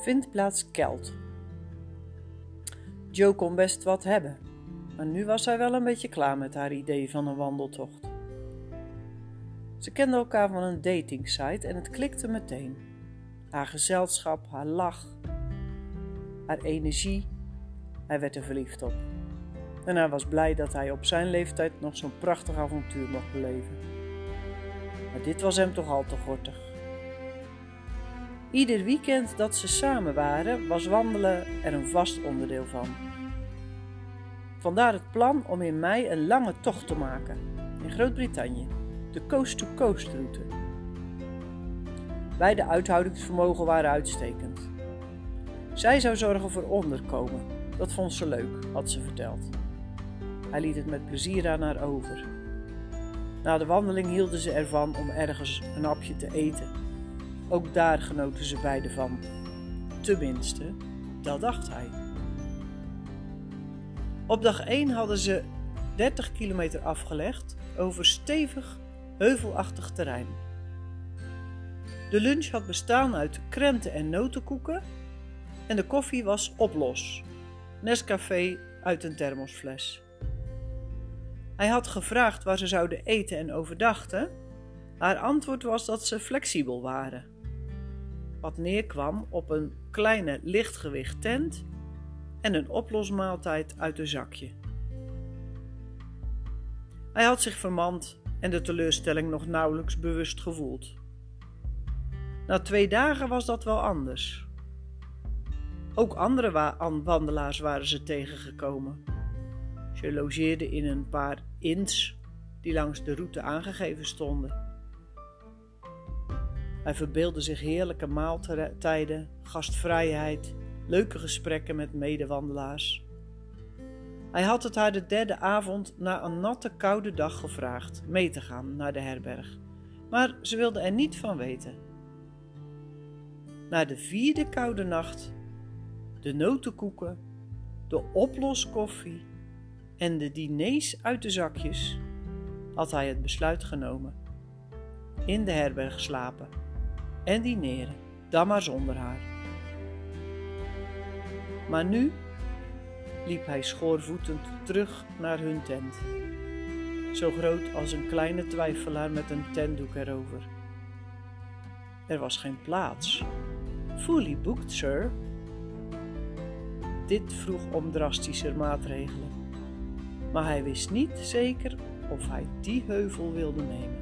Vindplaats Kelt. Joe kon best wat hebben, maar nu was hij wel een beetje klaar met haar idee van een wandeltocht. Ze kenden elkaar van een datingsite en het klikte meteen. Haar gezelschap, haar lach, haar energie. Hij werd er verliefd op. En hij was blij dat hij op zijn leeftijd nog zo'n prachtig avontuur mocht beleven. Maar dit was hem toch al te gortig. Ieder weekend dat ze samen waren, was wandelen er een vast onderdeel van. Vandaar het plan om in mei een lange tocht te maken in Groot-Brittannië, de coast-to-coast route. Beide uithoudingsvermogen waren uitstekend. Zij zou zorgen voor onderkomen, dat vond ze leuk, had ze verteld. Hij liet het met plezier aan haar over. Na de wandeling hielden ze ervan om ergens een hapje te eten ook daar genoten ze beide van. Tenminste, dat dacht hij. Op dag 1 hadden ze 30 kilometer afgelegd over stevig, heuvelachtig terrein. De lunch had bestaan uit krenten en notenkoeken en de koffie was oplos, Nescafé uit een thermosfles. Hij had gevraagd waar ze zouden eten en overdachten. Haar antwoord was dat ze flexibel waren wat neerkwam op een kleine lichtgewicht tent en een oplosmaaltijd uit een zakje. Hij had zich vermand en de teleurstelling nog nauwelijks bewust gevoeld. Na twee dagen was dat wel anders. Ook andere wandelaars waren ze tegengekomen. Ze logeerden in een paar inns die langs de route aangegeven stonden. Hij verbeeldde zich heerlijke maaltijden, gastvrijheid, leuke gesprekken met medewandelaars. Hij had het haar de derde avond na een natte koude dag gevraagd mee te gaan naar de herberg, maar ze wilde er niet van weten. Na de vierde koude nacht, de notenkoeken, de oploskoffie en de diners uit de zakjes, had hij het besluit genomen. In de herberg slapen en dineren, dan maar zonder haar. Maar nu liep hij schoorvoetend terug naar hun tent, zo groot als een kleine twijfelaar met een tentdoek erover. Er was geen plaats. Fully booked, sir. Dit vroeg om drastischer maatregelen, maar hij wist niet zeker of hij die heuvel wilde nemen.